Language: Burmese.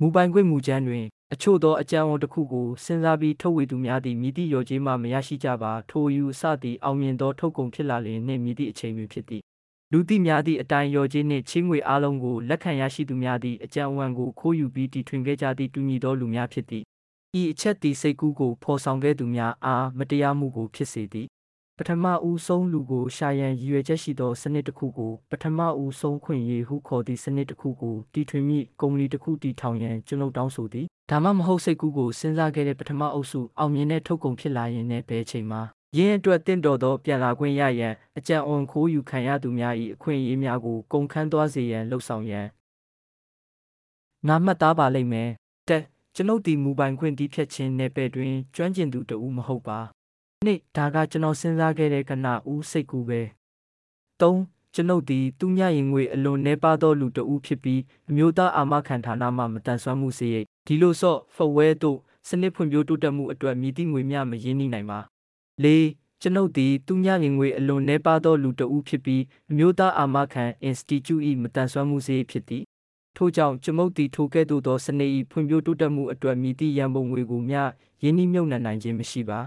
မူပိုင်ခွင့်မူကြမ်းတွင် အချို့သောအကြံအဝန်တစ်ခုကိုစဉ်းစားပြီးထုတ်ဝေသူများသည်မည်သည့်လျော်ကြေးမှမရရှိကြပါထိုအယူအဆသည်အောင်မြင်သောထုတ်ကုန်ဖြစ်လာလျှင်နှင့်မည်သည့်အချိန်တွင်ဖြစ်သည်လူသိများသည့်အတိုင်းလျော်ကြေးနှင့်ချေးငွေအားလုံးကိုလက်ခံရရှိသူများသည်အကြံအဝန်ကိုခိုးယူပြီးတီထွင်ခဲ့ကြသည့်တူညီသောလူများဖြစ်သည်ဤအချက်သည်စိတ်ကူးကိုဖော်ဆောင်ခဲ့သူများအားမတရားမှုကိုဖြစ်စေသည် ပထမဦးဆုံးလူကိုရှာရန်ရည်ရွယ်ချက်ရှိသောစနစ်တစ်ခုကိုပထမဦးဆုံးခွင့်ရေးဟုခေါ်သည့်စနစ်တစ်ခုကိုတီထွင်မိကုမ္ပဏီတစ်ခုတည်ထောင်ရန်ကျွန်ုပ်တောင်းဆိုသည်ဒါမှမဟုတ်စိတ်ကူးကိုစဉ်းစားခဲ့တဲ့ပထမအုပ်စုအောင်မြင်တဲ့ထုတ်ကုန်ဖြစ်လာရင်လည်းဘယ်ချိန်မှာရင်းအတွက်တင့်တော်သောပြန်လာခွင့်ရရန်အကြံအဝန်ခိုးယူခံရသူများ၏အခွင့်အရေးများကိုကုန်ခန်းသွားစေရန်လှုံ့ဆော်ရန်ငါမှတ်သားပါလိမ့်မယ်တက်ကျွန်ုပ်ဒီမူပိုင်ခွင့်တီးဖြတ်ခြင်းနယ်ပယ်တွင်ကျွမ်းကျင်သူတဦးမဟုတ်ပါ နှစ်ဒါကကျွန်တော်စဉ်းစားခဲ့တဲ့ကဏဦးစိတ်ကူးပဲ၃ကျွန်ုပ်သည်သူညရင်ငွေအလွန်နှဲပါသောလူတဦးဖြစ်ပြီးအမျိုးသားအာမခံဌာနမှမတန်ဆွမ်းမှုစေရိတ်ဒီလိုဆော့ဖဝဲတို့စနစ်ဖွံ့ဖြိုးတိုးတက်မှုအတွက်မြည်သည့်ငွေမျှမရင်းနှီးနိုင်ပါ၄ကျွန်ုပ်သည်သူညရင်ငွေအလွန်နှဲပါသောလူတဦးဖြစ်ပြီးအမျိုးသားအာမခံ Institute ၏မတန်ဆွမ်းမှုစေရိတ်ဖြစ်သည်ထို့ကြောင့်ကျွန်ုပ်သည်ထိုကဲ့သို့သောစနေ၏ဖွံ့ဖြိုးတိုးတက်မှုအတွက်မြည်သည့်ရန်ပုံငွေကိုမျှယင်းနှိမ့်မြုပ်နှံနိုင်ခြင်းမရှိပါ